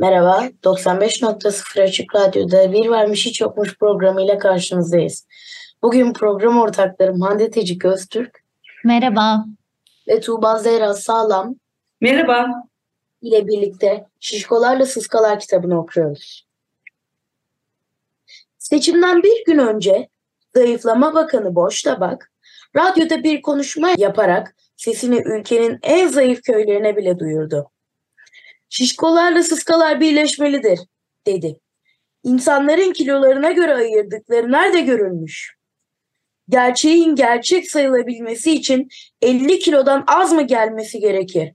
Merhaba, 95.0 Açık Radyo'da Bir Varmış Hiç Yokmuş programıyla karşınızdayız. Bugün program ortaklarım Hande Tecik Öztürk Merhaba. ve Tuğba Zehra Sağlam Merhaba. ile birlikte Şişkolarla Sıskalar kitabını okuyoruz. Seçimden bir gün önce Zayıflama Bakanı Boş Tabak, radyoda bir konuşma yaparak sesini ülkenin en zayıf köylerine bile duyurdu. Şişkolarla sıskalar birleşmelidir, dedi. İnsanların kilolarına göre ayırdıkları nerede görülmüş? Gerçeğin gerçek sayılabilmesi için 50 kilodan az mı gelmesi gerekir?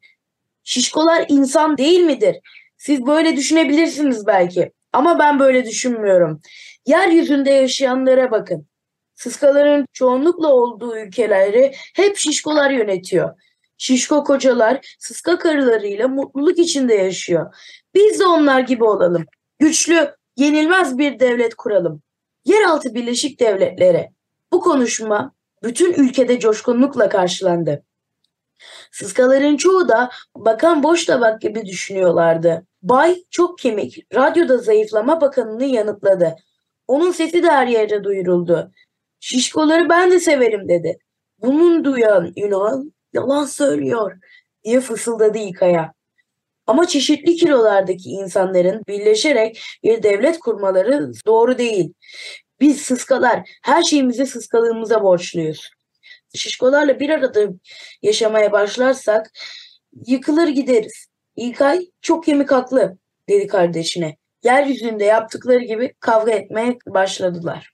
Şişkolar insan değil midir? Siz böyle düşünebilirsiniz belki ama ben böyle düşünmüyorum. Yeryüzünde yaşayanlara bakın. Sıskaların çoğunlukla olduğu ülkeleri hep şişkolar yönetiyor. Şişko kocalar sıska karılarıyla mutluluk içinde yaşıyor. Biz de onlar gibi olalım. Güçlü, yenilmez bir devlet kuralım. Yeraltı Birleşik Devletleri. Bu konuşma bütün ülkede coşkunlukla karşılandı. Sıskaların çoğu da bakan boş tabak gibi düşünüyorlardı. Bay çok kemik radyoda zayıflama bakanını yanıtladı. Onun sesi de her yerde duyuruldu. Şişkoları ben de severim dedi. Bunun duyan Yunan yalan söylüyor diye fısıldadı İKA'ya. Ama çeşitli kilolardaki insanların birleşerek bir devlet kurmaları doğru değil. Biz sıskalar her şeyimizi sıskalığımıza borçluyuz. Şişkolarla bir arada yaşamaya başlarsak yıkılır gideriz. İlkay çok kemik haklı dedi kardeşine. Yeryüzünde yaptıkları gibi kavga etmeye başladılar.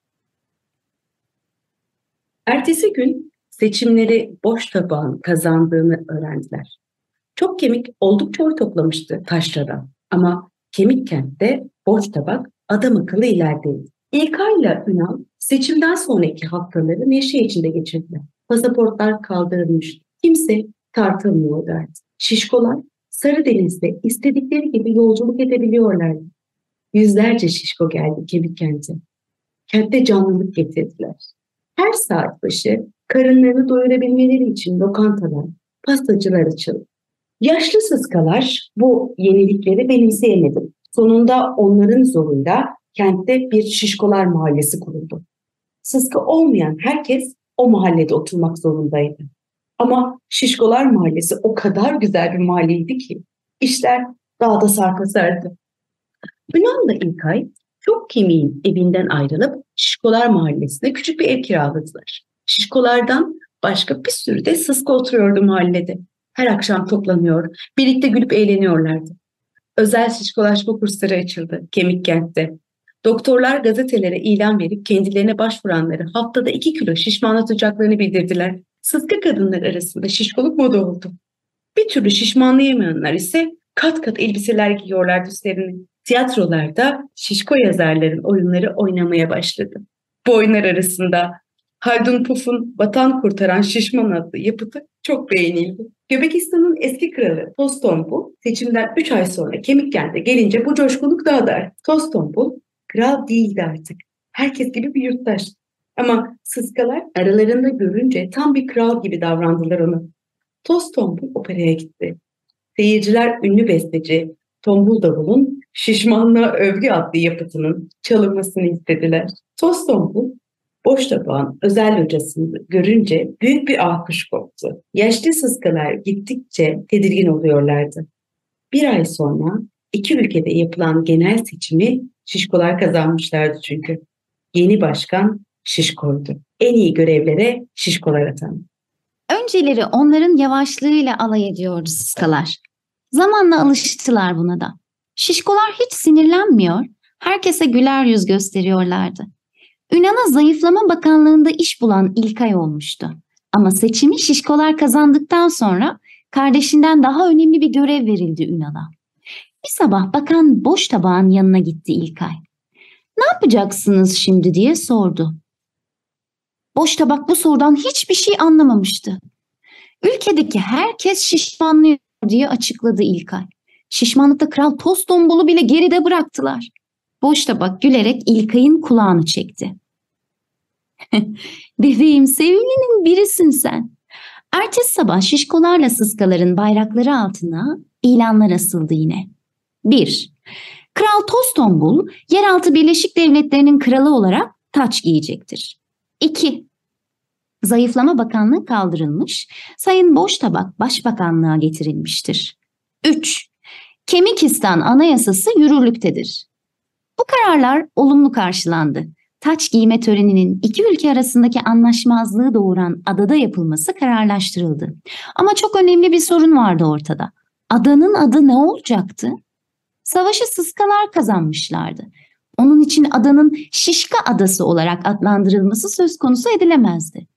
Ertesi gün seçimleri boş tabağın kazandığını öğrendiler. Çok kemik oldukça oy toplamıştı taşradan. Ama kemik kentte boş tabak adam akıllı ilerideydi. İlkay'la Ünal seçimden sonraki haftaları neşe içinde geçirdiler. Pasaportlar kaldırılmış. Kimse tartılmıyordu artık. Şişkolar Sarıdeniz'de istedikleri gibi yolculuk edebiliyorlardı. Yüzlerce şişko geldi kemik kente. Kentte canlılık getirdiler. Her saat başı karınlarını doyurabilmeleri için lokantalar, pastacılar açıldı. Yaşlı sıskalar bu yenilikleri benimseyemedi. Sonunda onların zorunda kentte bir şişkolar mahallesi kuruldu. Sıska olmayan herkes o mahallede oturmak zorundaydı. Ama Şişkolar Mahallesi o kadar güzel bir mahalleydi ki işler daha da sarpa sardı. Ünal'la İlkay çok kemiğin evinden ayrılıp Şişkolar Mahallesi'ne küçük bir ev kiraladılar. Şişkolardan başka bir sürü de sıska oturuyordu mahallede. Her akşam toplanıyor, birlikte gülüp eğleniyorlardı. Özel şişkolaşma kursları açıldı Kemik Kent'te. Doktorlar gazetelere ilan verip kendilerine başvuranları haftada 2 kilo şişmanlatacaklarını bildirdiler. Sıska kadınlar arasında şişkoluk moda oldu. Bir türlü şişmanlayamayanlar ise kat kat elbiseler giyiyorlardı üstlerine. Tiyatrolarda şişko yazarların oyunları oynamaya başladı. Bu oyunlar arasında Haldun Puf'un Vatan Kurtaran Şişman adlı yapıtı çok beğenildi. Göbekistan'ın eski kralı Tostombul seçimden 3 ay sonra Kemikkent'e gelince bu coşkunluk daha da arttı. Tostombul kral değildi artık. Herkes gibi bir yurttaş. Ama sıskalar aralarında görünce tam bir kral gibi davrandılar ona. Toz Tombul operaya gitti. Seyirciler ünlü besteci Tombul Davul'un Şişmanlığa Övgü adlı yapıtının çalınmasını istediler. Toz Tombul boş tabağın özel hocasını görünce büyük bir alkış koptu. Yaşlı sıskalar gittikçe tedirgin oluyorlardı. Bir ay sonra iki ülkede yapılan genel seçimi Şişkolar kazanmışlardı çünkü. Yeni başkan Şişko'ydu. En iyi görevlere Şişkolar atandı. Önceleri onların yavaşlığıyla alay ediyordu sıskalar. Zamanla alıştılar buna da. Şişkolar hiç sinirlenmiyor, herkese güler yüz gösteriyorlardı. Ünal'a Zayıflama Bakanlığı'nda iş bulan İlkay olmuştu. Ama seçimi şişkolar kazandıktan sonra kardeşinden daha önemli bir görev verildi Ünal'a. Bir sabah bakan boş tabağın yanına gitti İlkay. Ne yapacaksınız şimdi diye sordu. Boş tabak bu sorudan hiçbir şey anlamamıştı. Ülkedeki herkes şişmanlıyor diye açıkladı İlkay. Şişmanlıkta kral toz tombulu bile geride bıraktılar. Boş tabak gülerek İlkay'ın kulağını çekti. Bebeğim sevimlinin birisin sen. Ertesi sabah şişkolarla sıskaların bayrakları altına ilanlar asıldı yine. 1. Kral Tostombul, yeraltı Birleşik Devletleri'nin kralı olarak taç giyecektir. 2. Zayıflama Bakanlığı kaldırılmış, Sayın Boştabak Başbakanlığa getirilmiştir. 3. Kemikistan Anayasası yürürlüktedir. Bu kararlar olumlu karşılandı. Taç giyme töreninin iki ülke arasındaki anlaşmazlığı doğuran adada yapılması kararlaştırıldı. Ama çok önemli bir sorun vardı ortada. Adanın adı ne olacaktı? Savaşı sıskalar kazanmışlardı. Onun için adanın Şişka Adası olarak adlandırılması söz konusu edilemezdi.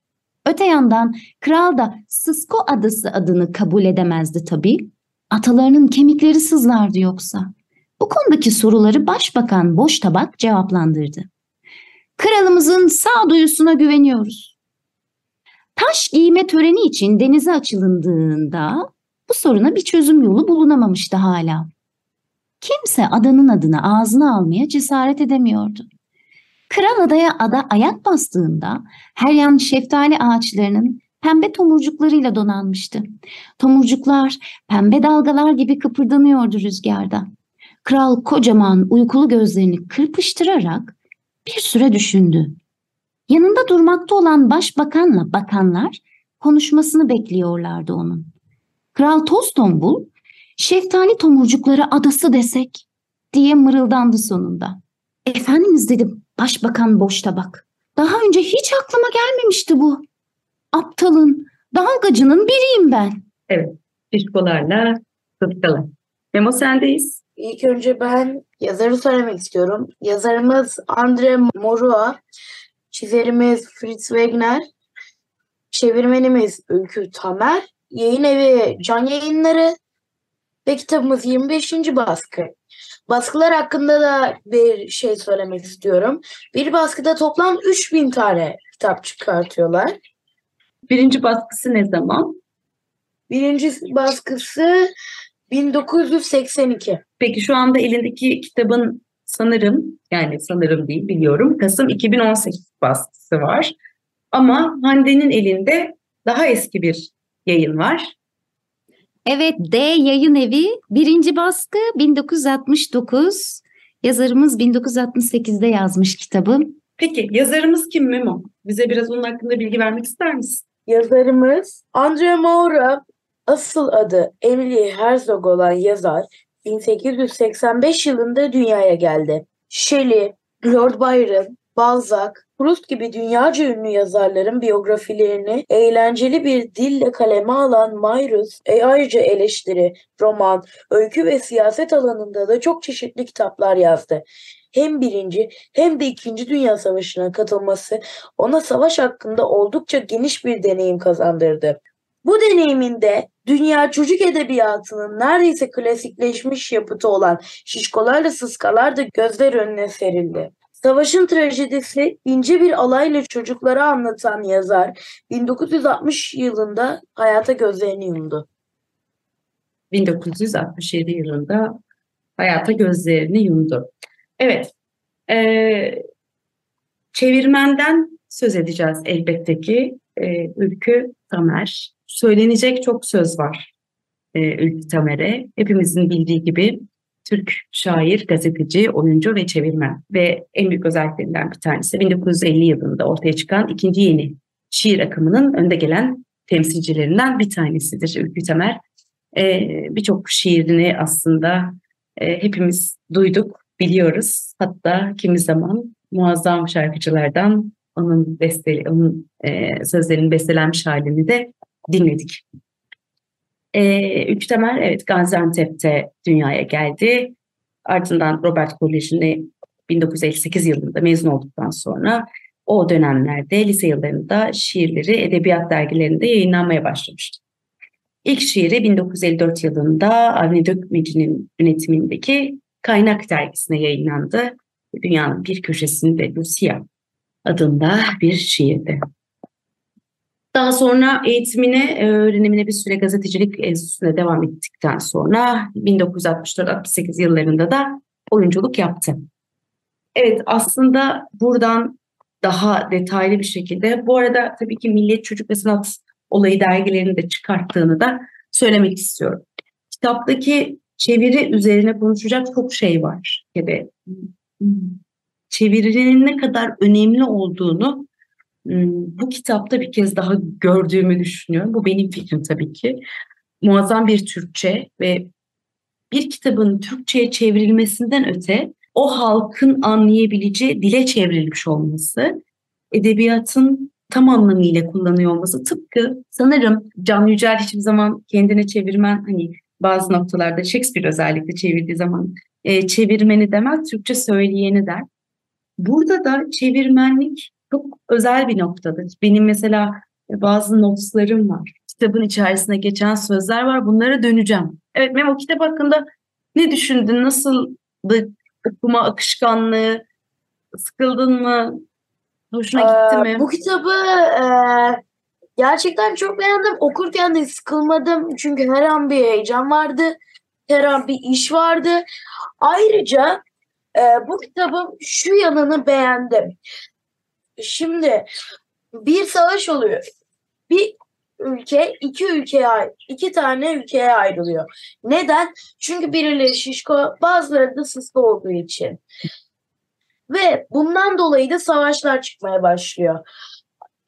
Öte yandan kral da Sısko Adası adını kabul edemezdi tabii. Atalarının kemikleri sızlardı yoksa. Bu konudaki soruları Başbakan Boş Tabak cevaplandırdı. Kralımızın sağduyusuna güveniyoruz. Taş giyme töreni için denize açılındığında bu soruna bir çözüm yolu bulunamamıştı hala. Kimse adanın adını ağzına almaya cesaret edemiyordu. Kral adaya ada ayak bastığında her yan şeftali ağaçlarının pembe tomurcuklarıyla donanmıştı. Tomurcuklar pembe dalgalar gibi kıpırdanıyordu rüzgarda. Kral kocaman uykulu gözlerini kırpıştırarak bir süre düşündü. Yanında durmakta olan başbakanla bakanlar konuşmasını bekliyorlardı onun. Kral Tostombul, şeftali tomurcukları adası desek diye mırıldandı sonunda. Efendimiz dedi başbakan boş tabak. Daha önce hiç aklıma gelmemişti bu. Aptalın, dalgacının biriyim ben. Evet, şişkolarla sıskalar. Memo sendeyiz. İlk önce ben yazarı söylemek istiyorum. Yazarımız Andre Morua, çizerimiz Fritz Wegner, çevirmenimiz Ülkü Tamer, yayın evi Can Yayınları ve kitabımız 25. baskı. Baskılar hakkında da bir şey söylemek istiyorum. Bir baskıda toplam 3000 tane kitap çıkartıyorlar. Birinci baskısı ne zaman? Birinci baskısı 1982. Peki şu anda elindeki kitabın sanırım, yani sanırım değil biliyorum, Kasım 2018 baskısı var. Ama Hande'nin elinde daha eski bir yayın var. Evet D Yayın Evi birinci baskı 1969. Yazarımız 1968'de yazmış kitabı. Peki yazarımız kim Memo? Bize biraz onun hakkında bilgi vermek ister misin? Yazarımız Andre Maura, asıl adı Emily Herzog olan yazar 1885 yılında dünyaya geldi. Shelley, Lord Byron, Balzac, Proust gibi dünyaca ünlü yazarların biyografilerini eğlenceli bir dille kaleme alan Mayrus, e ayrıca eleştiri, roman, öykü ve siyaset alanında da çok çeşitli kitaplar yazdı. Hem birinci hem de ikinci Dünya Savaşı'na katılması ona savaş hakkında oldukça geniş bir deneyim kazandırdı. Bu deneyiminde dünya çocuk edebiyatının neredeyse klasikleşmiş yapıtı olan şişkolarla sıskalar da gözler önüne serildi. Savaşın trajedisi ince bir alayla çocuklara anlatan yazar 1960 yılında hayata gözlerini yumdu. 1967 yılında hayata gözlerini yumdu. Evet, e, çevirmenden söz edeceğiz elbette ki. E, Ülkü Tamer. Söylenecek çok söz var e, Ülkü Tamer'e. Hepimizin bildiği gibi Türk şair, gazeteci, oyuncu ve çevirmen. Ve en büyük özelliklerinden bir tanesi 1950 yılında ortaya çıkan ikinci yeni şiir akımının önde gelen temsilcilerinden bir tanesidir Ülkü Tamer. Ee, Birçok şiirini aslında e, hepimiz duyduk, biliyoruz. Hatta kimi zaman muazzam şarkıcılardan onun besteli, onun e, sözlerinin bestelenmiş halini de dinledik. E, Ülkü Temel evet Gaziantep'te dünyaya geldi. Ardından Robert Koleji'ni 1958 yılında mezun olduktan sonra o dönemlerde lise yıllarında şiirleri edebiyat dergilerinde yayınlanmaya başlamıştı. İlk şiiri 1954 yılında Avni Dökmeci'nin yönetimindeki Kaynak dergisine yayınlandı. Dünyanın bir köşesinde Lucia adında bir şiirdi. Daha sonra eğitimine, öğrenimine bir süre gazetecilik enstitüsüne devam ettikten sonra 1964-68 yıllarında da oyunculuk yaptı. Evet aslında buradan daha detaylı bir şekilde, bu arada tabii ki Milliyet Çocuk ve Sanat olayı dergilerini de çıkarttığını da söylemek istiyorum. Kitaptaki çeviri üzerine konuşacak çok şey var. Ya da çevirinin ne kadar önemli olduğunu bu kitapta bir kez daha gördüğümü düşünüyorum. Bu benim fikrim tabii ki. Muazzam bir Türkçe ve bir kitabın Türkçe'ye çevrilmesinden öte o halkın anlayabileceği dile çevrilmiş olması, edebiyatın tam anlamıyla kullanıyor olması tıpkı sanırım Can Yücel hiçbir zaman kendine çevirmen hani bazı noktalarda Shakespeare özellikle çevirdiği zaman e, çevirmeni demez, Türkçe söyleyeni der. Burada da çevirmenlik çok özel bir noktadır. Benim mesela bazı notlarım var. Kitabın içerisinde geçen sözler var. Bunlara döneceğim. Evet Memo kitap hakkında ne düşündün? Nasıldı okuma akışkanlığı? Sıkıldın mı? Hoşuna gitti mi? Ee, bu kitabı e, gerçekten çok beğendim. Okurken de sıkılmadım. Çünkü her an bir heyecan vardı. Her an bir iş vardı. Ayrıca e, bu kitabın şu yanını beğendim. Şimdi bir savaş oluyor. Bir ülke iki ülkeye iki tane ülkeye ayrılıyor. Neden? Çünkü birileri şişko, bazıları da sıska olduğu için. Ve bundan dolayı da savaşlar çıkmaya başlıyor.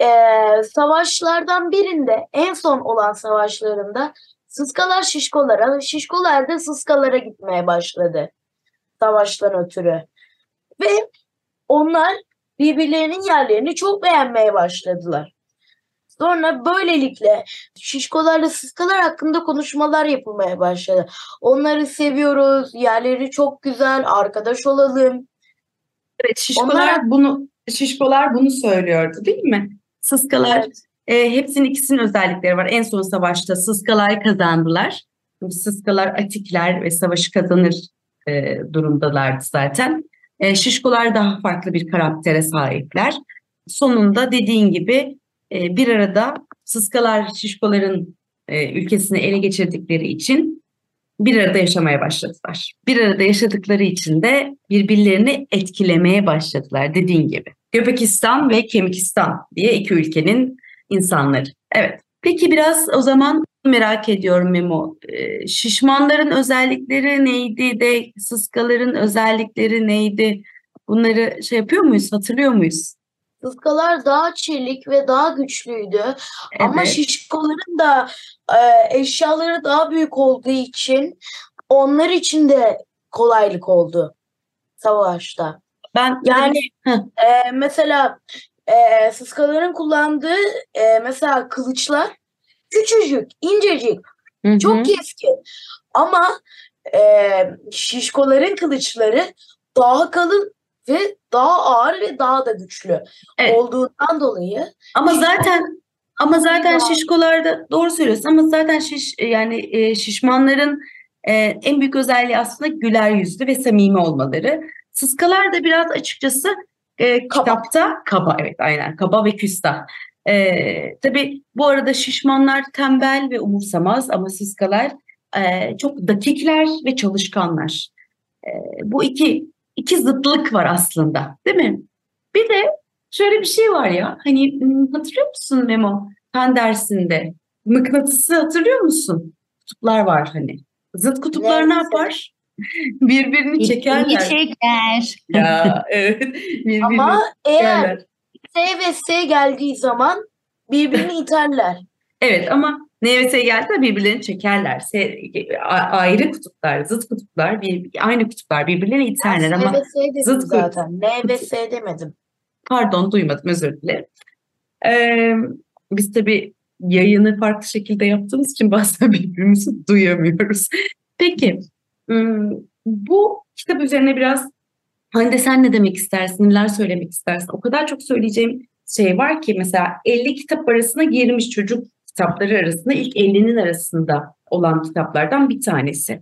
Ee, savaşlardan birinde en son olan savaşlarında sıskalar şişkolara, şişkolar da sıskalara gitmeye başladı. Savaştan ötürü. Ve onlar birbirlerinin yerlerini çok beğenmeye başladılar. Sonra böylelikle şişkolarla sıskalar hakkında konuşmalar yapılmaya başladı. Onları seviyoruz, yerleri çok güzel, arkadaş olalım. Evet, şişkolar Onlar... bunu şişkolar bunu söylüyordu değil mi? Sıskalar evet. e, hepsinin ikisinin özellikleri var. En son savaşta sıskalar kazandılar. Sıskalar atikler ve savaşı kazanır e, durumdalardı zaten. E, şişkolar daha farklı bir karaktere sahipler. Sonunda dediğin gibi e, bir arada sıskalar şişkoların e, ülkesini ele geçirdikleri için bir arada yaşamaya başladılar. Bir arada yaşadıkları için de birbirlerini etkilemeye başladılar dediğin gibi. Göbekistan ve Kemikistan diye iki ülkenin insanları. Evet. Peki biraz o zaman merak ediyorum Memo. Ee, şişmanların özellikleri neydi de sıskaların özellikleri neydi? Bunları şey yapıyor muyuz, hatırlıyor muyuz? Sıskalar daha çelik ve daha güçlüydü. Evet. Ama şişkoların da e, eşyaları daha büyük olduğu için onlar için de kolaylık oldu savaşta. Ben yani e, mesela e, sıskaların kullandığı e, mesela kılıçlar küçücük, incecik, Hı-hı. çok keskin. Ama e, şişkoların kılıçları daha kalın ve daha ağır ve daha da güçlü evet. olduğundan dolayı. Ama zaten ama zaten şişkolarda doğru söylüyorsun ama zaten şiş yani e, şişmanların e, en büyük özelliği aslında güler yüzlü ve samimi olmaları. Sıskalar da biraz açıkçası e, kaba. kitapta kaba evet aynen kaba ve küstah. Ee, tabii bu arada şişmanlar tembel ve umursamaz ama sıskalar e, çok dakikler ve çalışkanlar. E, bu iki iki zıtlık var aslında değil mi? Bir de şöyle bir şey var ya hani hatırlıyor musun Memo? Fen dersinde mıknatısı hatırlıyor musun? Kutuplar var hani. Zıt kutuplar ne, ne yapar? Birbirini çekerler. çeker. Ya evet. Birbirini Ama eğer S ve S geldiği zaman birbirini iterler. Evet ama N ve S geldi birbirlerini çekerler. S, ayrı kutuplar, zıt kutuplar, bir, aynı kutuplar birbirlerini iterler ama N ve S dedim zıt zaten. N ve S demedim. Pardon duymadım özür dilerim. Ee, biz tabii yayını farklı şekilde yaptığımız için bazen birbirimizi duyamıyoruz. Peki bu kitap üzerine biraz Hande sen ne demek istersin, neler söylemek istersin? O kadar çok söyleyeceğim şey var ki mesela 50 kitap arasına girmiş çocuk kitapları arasında ilk 50'nin arasında olan kitaplardan bir tanesi.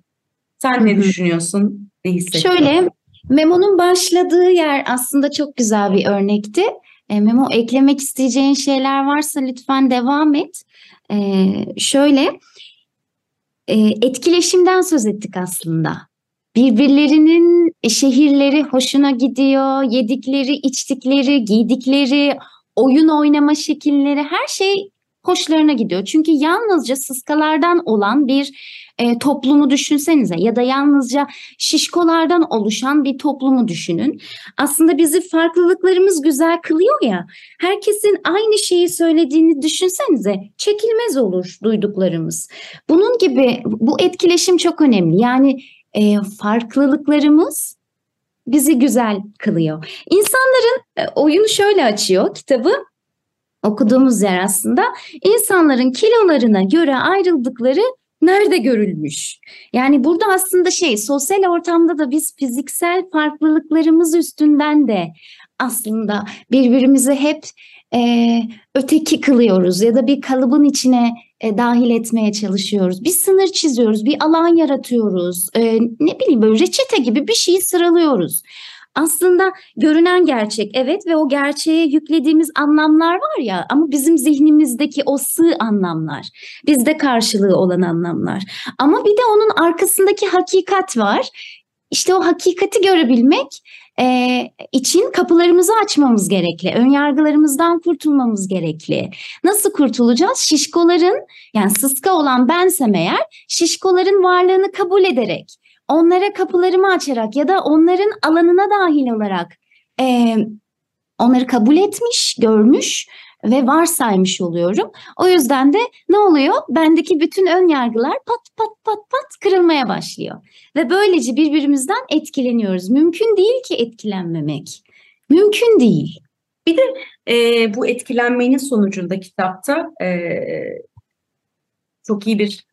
Sen ne düşünüyorsun? Ne hissediyorsun? Şöyle Memo'nun başladığı yer aslında çok güzel bir örnekti. E, Memo eklemek isteyeceğin şeyler varsa lütfen devam et. E, şöyle e, etkileşimden söz ettik aslında. Birbirlerinin şehirleri hoşuna gidiyor, yedikleri, içtikleri, giydikleri, oyun oynama şekilleri her şey hoşlarına gidiyor. Çünkü yalnızca sıskalardan olan bir e, toplumu düşünsenize ya da yalnızca şişkolardan oluşan bir toplumu düşünün. Aslında bizi farklılıklarımız güzel kılıyor ya. Herkesin aynı şeyi söylediğini düşünsenize çekilmez olur duyduklarımız. Bunun gibi bu etkileşim çok önemli. Yani e, farklılıklarımız bizi güzel kılıyor. İnsanların e, oyunu şöyle açıyor kitabı okuduğumuz yer aslında insanların kilolarına göre ayrıldıkları nerede görülmüş? Yani burada aslında şey sosyal ortamda da biz fiziksel farklılıklarımız üstünden de aslında birbirimizi hep e, öteki kılıyoruz ya da bir kalıbın içine e, dahil etmeye çalışıyoruz. Bir sınır çiziyoruz, bir alan yaratıyoruz. E, ne bileyim böyle reçete gibi bir şeyi sıralıyoruz. Aslında görünen gerçek evet ve o gerçeğe yüklediğimiz anlamlar var ya ama bizim zihnimizdeki o sığ anlamlar, bizde karşılığı olan anlamlar. Ama bir de onun arkasındaki hakikat var. İşte o hakikati görebilmek e, için kapılarımızı açmamız gerekli. Önyargılarımızdan kurtulmamız gerekli. Nasıl kurtulacağız? Şişkoların yani sıska olan bensem eğer şişkoların varlığını kabul ederek onlara kapılarımı açarak ya da onların alanına dahil olarak e, onları kabul etmiş, görmüş ve varsaymış oluyorum. O yüzden de ne oluyor? Bendeki bütün ön yargılar pat pat pat pat kırılmaya başlıyor. Ve böylece birbirimizden etkileniyoruz. Mümkün değil ki etkilenmemek. Mümkün değil. E, bu etkilenmenin sonucunda kitapta e, çok iyi bir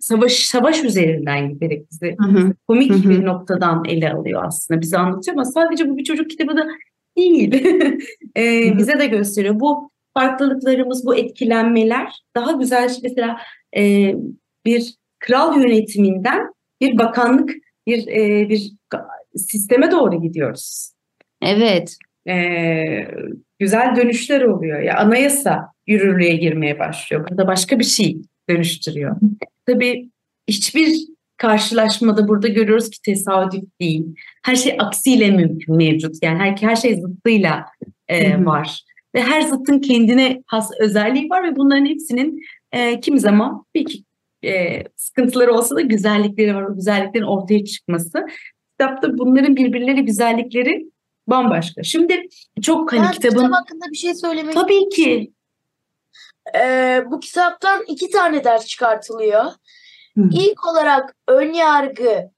savaş savaş üzerinden giderek bizi Hı hı. komik Hı hı. bir noktadan ele alıyor aslında bize anlatıyor ama sadece bu bir çocuk kitabı da değil. E, bize de gösteriyor. Bu farklılıklarımız, bu etkilenmeler daha güzel mesela e, bir kral yönetiminden bir bakanlık, bir e, bir sisteme doğru gidiyoruz. Evet. E, güzel dönüşler oluyor. Ya anayasa yürürlüğe girmeye başlıyor. Burada başka bir şey dönüştürüyor. Tabii hiçbir karşılaşmada burada görüyoruz ki tesadüf değil. Her şey aksiyle mümkün mevcut. Yani her, her şey zıttıyla e, var. Ve her zıttın kendine has özelliği var ve bunların hepsinin e, kimi zaman bir iki e, sıkıntıları olsa da güzellikleri var. O güzelliklerin ortaya çıkması. Kitapta bunların birbirleri güzellikleri bambaşka. Şimdi çok hani Ben kitabın... kitap hakkında bir şey söylemek Tabii ki. Ee, bu kitaptan iki tane ders çıkartılıyor. Hı. İlk olarak ön yargı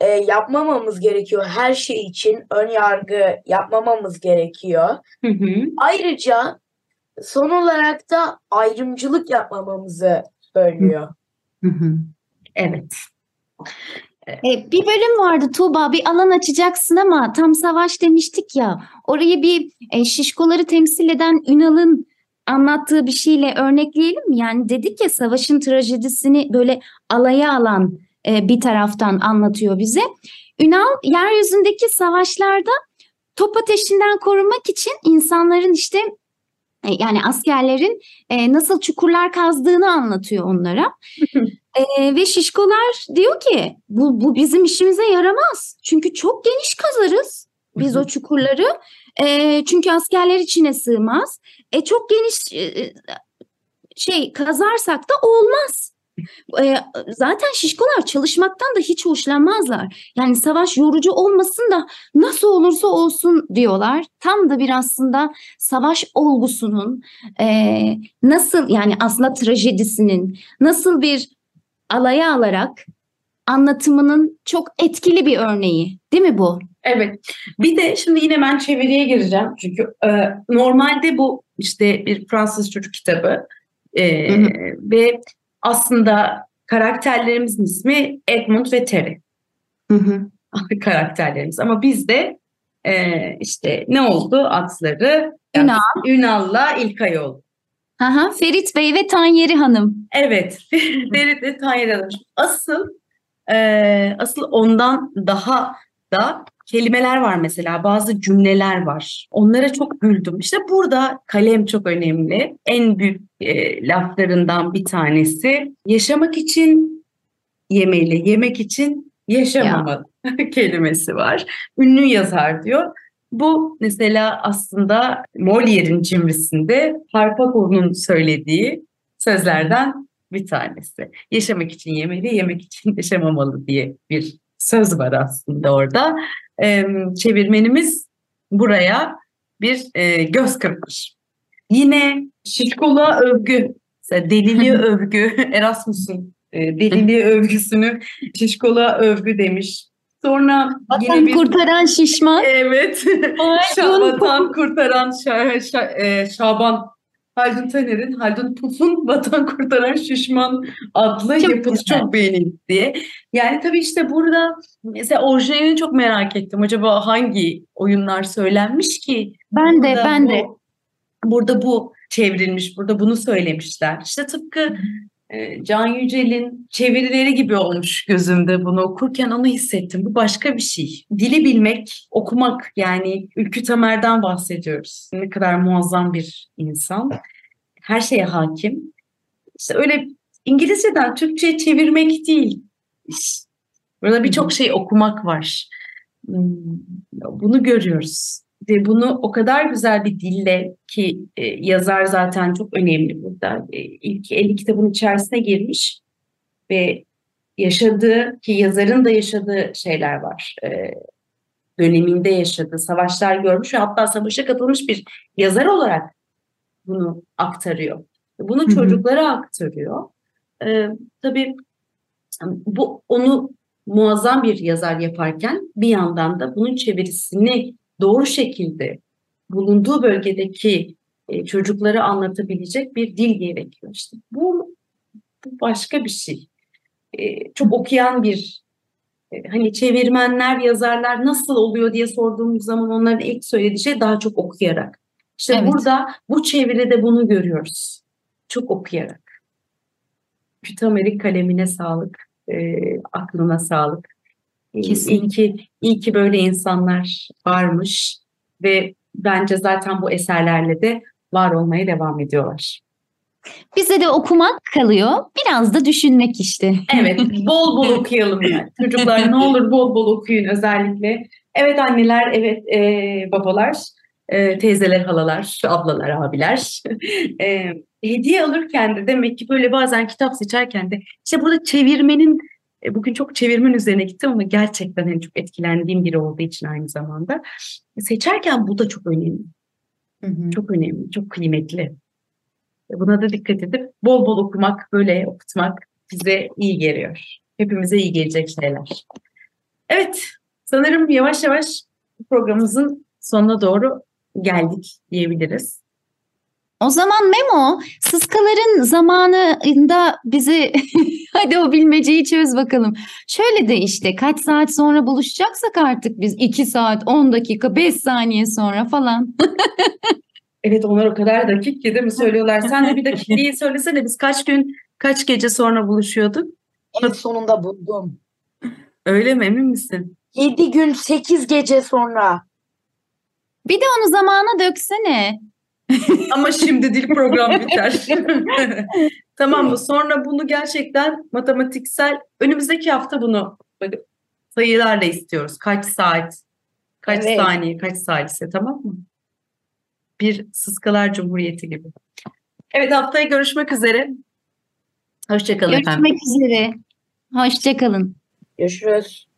e, yapmamamız gerekiyor. Her şey için ön yargı yapmamamız gerekiyor. Hı hı. Ayrıca son olarak da ayrımcılık yapmamamızı söylüyor. Hı hı. Evet. E, bir bölüm vardı Tuğba bir alan açacaksın ama tam savaş demiştik ya orayı bir e, şişkoları temsil eden Ünal'ın anlattığı bir şeyle örnekleyelim mi? Yani dedik ya savaşın trajedisini böyle alaya alan e, bir taraftan anlatıyor bize. Ünal yeryüzündeki savaşlarda top ateşinden korunmak için insanların işte e, yani askerlerin e, nasıl çukurlar kazdığını anlatıyor onlara. E, ve şişkolar diyor ki bu, bu bizim işimize yaramaz. Çünkü çok geniş kazarız biz o çukurları. E, çünkü askerler içine sığmaz. E, çok geniş e, şey kazarsak da olmaz. E, zaten şişkolar çalışmaktan da hiç hoşlanmazlar. Yani savaş yorucu olmasın da nasıl olursa olsun diyorlar. Tam da bir aslında savaş olgusunun e, nasıl yani aslında trajedisinin nasıl bir alaya alarak anlatımının çok etkili bir örneği değil mi bu? Evet. Bir de şimdi yine ben çeviriye gireceğim. Çünkü e, normalde bu işte bir Fransız çocuk kitabı e, Hı hı. ve aslında karakterlerimizin ismi Edmund ve Terry. Hı hı. karakterlerimiz. Ama bizde e, işte ne oldu? Atları Ünal. Ünal'la İlkay oldu. Aha, Ferit Bey ve Tanyeri Hanım. Evet, Ferit ve Tayyar Hanım. Asıl e, asıl ondan daha da kelimeler var mesela, bazı cümleler var. Onlara çok güldüm. İşte burada kalem çok önemli. En büyük e, laflarından bir tanesi. Yaşamak için yemeli, yemek için yaşamamalı kelimesi var. Ünlü yazar diyor. Bu mesela aslında Molière'in cimrisinde Harpagon'un söylediği sözlerden bir tanesi. Yaşamak için yemeli, yemek için yaşamamalı diye bir söz var aslında orada. Ee, çevirmenimiz buraya bir e, göz kırpmış. Yine şişkoluğa övgü, deliliğe övgü, Erasmus'un e, deliliğe övgüsünü şişkoluğa övgü demiş. Sonra Vatan yine bir... kurtaran şişman. Evet. Şa- Vatan kurtaran Şa- Şa- e, Şaban Haldun Taner'in Haldun Puf'un Vatan Kurtaran Şişman adlı Çok yapısı güzel. çok beğenildi diye. Yani tabii işte burada mesela orijinalini çok merak ettim. Acaba hangi oyunlar söylenmiş ki? Ben de, ben bu- de. Burada bu çevrilmiş, burada bunu söylemişler. İşte tıpkı Can Yücel'in çevirileri gibi olmuş gözümde bunu okurken onu hissettim. Bu başka bir şey. Dili bilmek, okumak yani Ülkü Tamer'den bahsediyoruz. Ne kadar muazzam bir insan. Her şeye hakim. İşte öyle İngilizceden Türkçe'ye çevirmek değil. Burada birçok şey okumak var. Hmm, Bunu görüyoruz. Ve bunu o kadar güzel bir dille ki e, yazar zaten çok önemli burada. E, ilk 50 kitabın içerisine girmiş ve yaşadığı ki yazarın da yaşadığı şeyler var. E, döneminde yaşadığı savaşlar görmüş ve hatta savaşa katılmış bir yazar olarak bunu aktarıyor. Bunu Hı hı. çocuklara aktarıyor. E, tabii bu onu muazzam bir yazar yaparken bir yandan da bunun çevirisini doğru şekilde bulunduğu bölgedeki e, çocuklara anlatabilecek bir dil gerekiyor. İşte bu, bu başka bir şey. E, çok okuyan bir e, hani çevirmenler, yazarlar nasıl oluyor diye sorduğumuz zaman onların ilk söylediği şey daha çok okuyarak. İşte Evet. burada bu çeviride bunu görüyoruz. Çok okuyarak. Kütamerik kalemine sağlık, e, aklına sağlık. Kesinlikle. İyi ki, iyi ki böyle insanlar varmış ve bence zaten bu eserlerle de var olmaya devam ediyorlar. Bize de okumak kalıyor. Biraz da düşünmek işte. Evet, bol bol okuyalım yani. Çocuklar ne olur bol bol okuyun özellikle. Evet anneler, evet e, babalar, e, teyzeler, halalar, ablalar, abiler. E, hediye alırken de demek ki böyle bazen kitap seçerken de işte burada çevirmenin e, bugün çok çevirmen üzerine gittim ama gerçekten hani çok etkilendiğim biri olduğu için aynı zamanda seçerken bu da çok önemli. Çok önemli, çok kıymetli. E, Buna da dikkat edip bol bol okumak, böyle okutmak bize iyi geliyor. Hepimize iyi gelecek şeyler. Evet, sanırım yavaş yavaş programımızın sonuna doğru geldik diyebiliriz. O zaman Memo, sıskaların zamanında bizi hadi o bilmeceyi çöz bakalım. Şöyle de işte kaç saat sonra buluşacaksak artık biz 2 saat, 10 dakika, 5 saniye sonra falan. Evet onlar o kadar dakik ki değil mi söylüyorlar. Sen de bir dakikliği söylesene biz kaç gün, kaç gece sonra buluşuyorduk? En sonunda buldum. Öyle mi emin misin? 7 gün 8 gece sonra. Bir de onu zamana döksene. Ama şimdi dil program biter. tamam mı? Sonra bunu gerçekten matematiksel önümüzdeki hafta bunu sayılarla istiyoruz. Kaç saat, kaç Evet. saniye, kaç salise tamam mı? Bir Sıskalar Cumhuriyeti gibi. Evet haftaya görüşmek üzere. Hoşçakalın efendim. Görüşmek üzere. Hoşçakalın. Görüşürüz.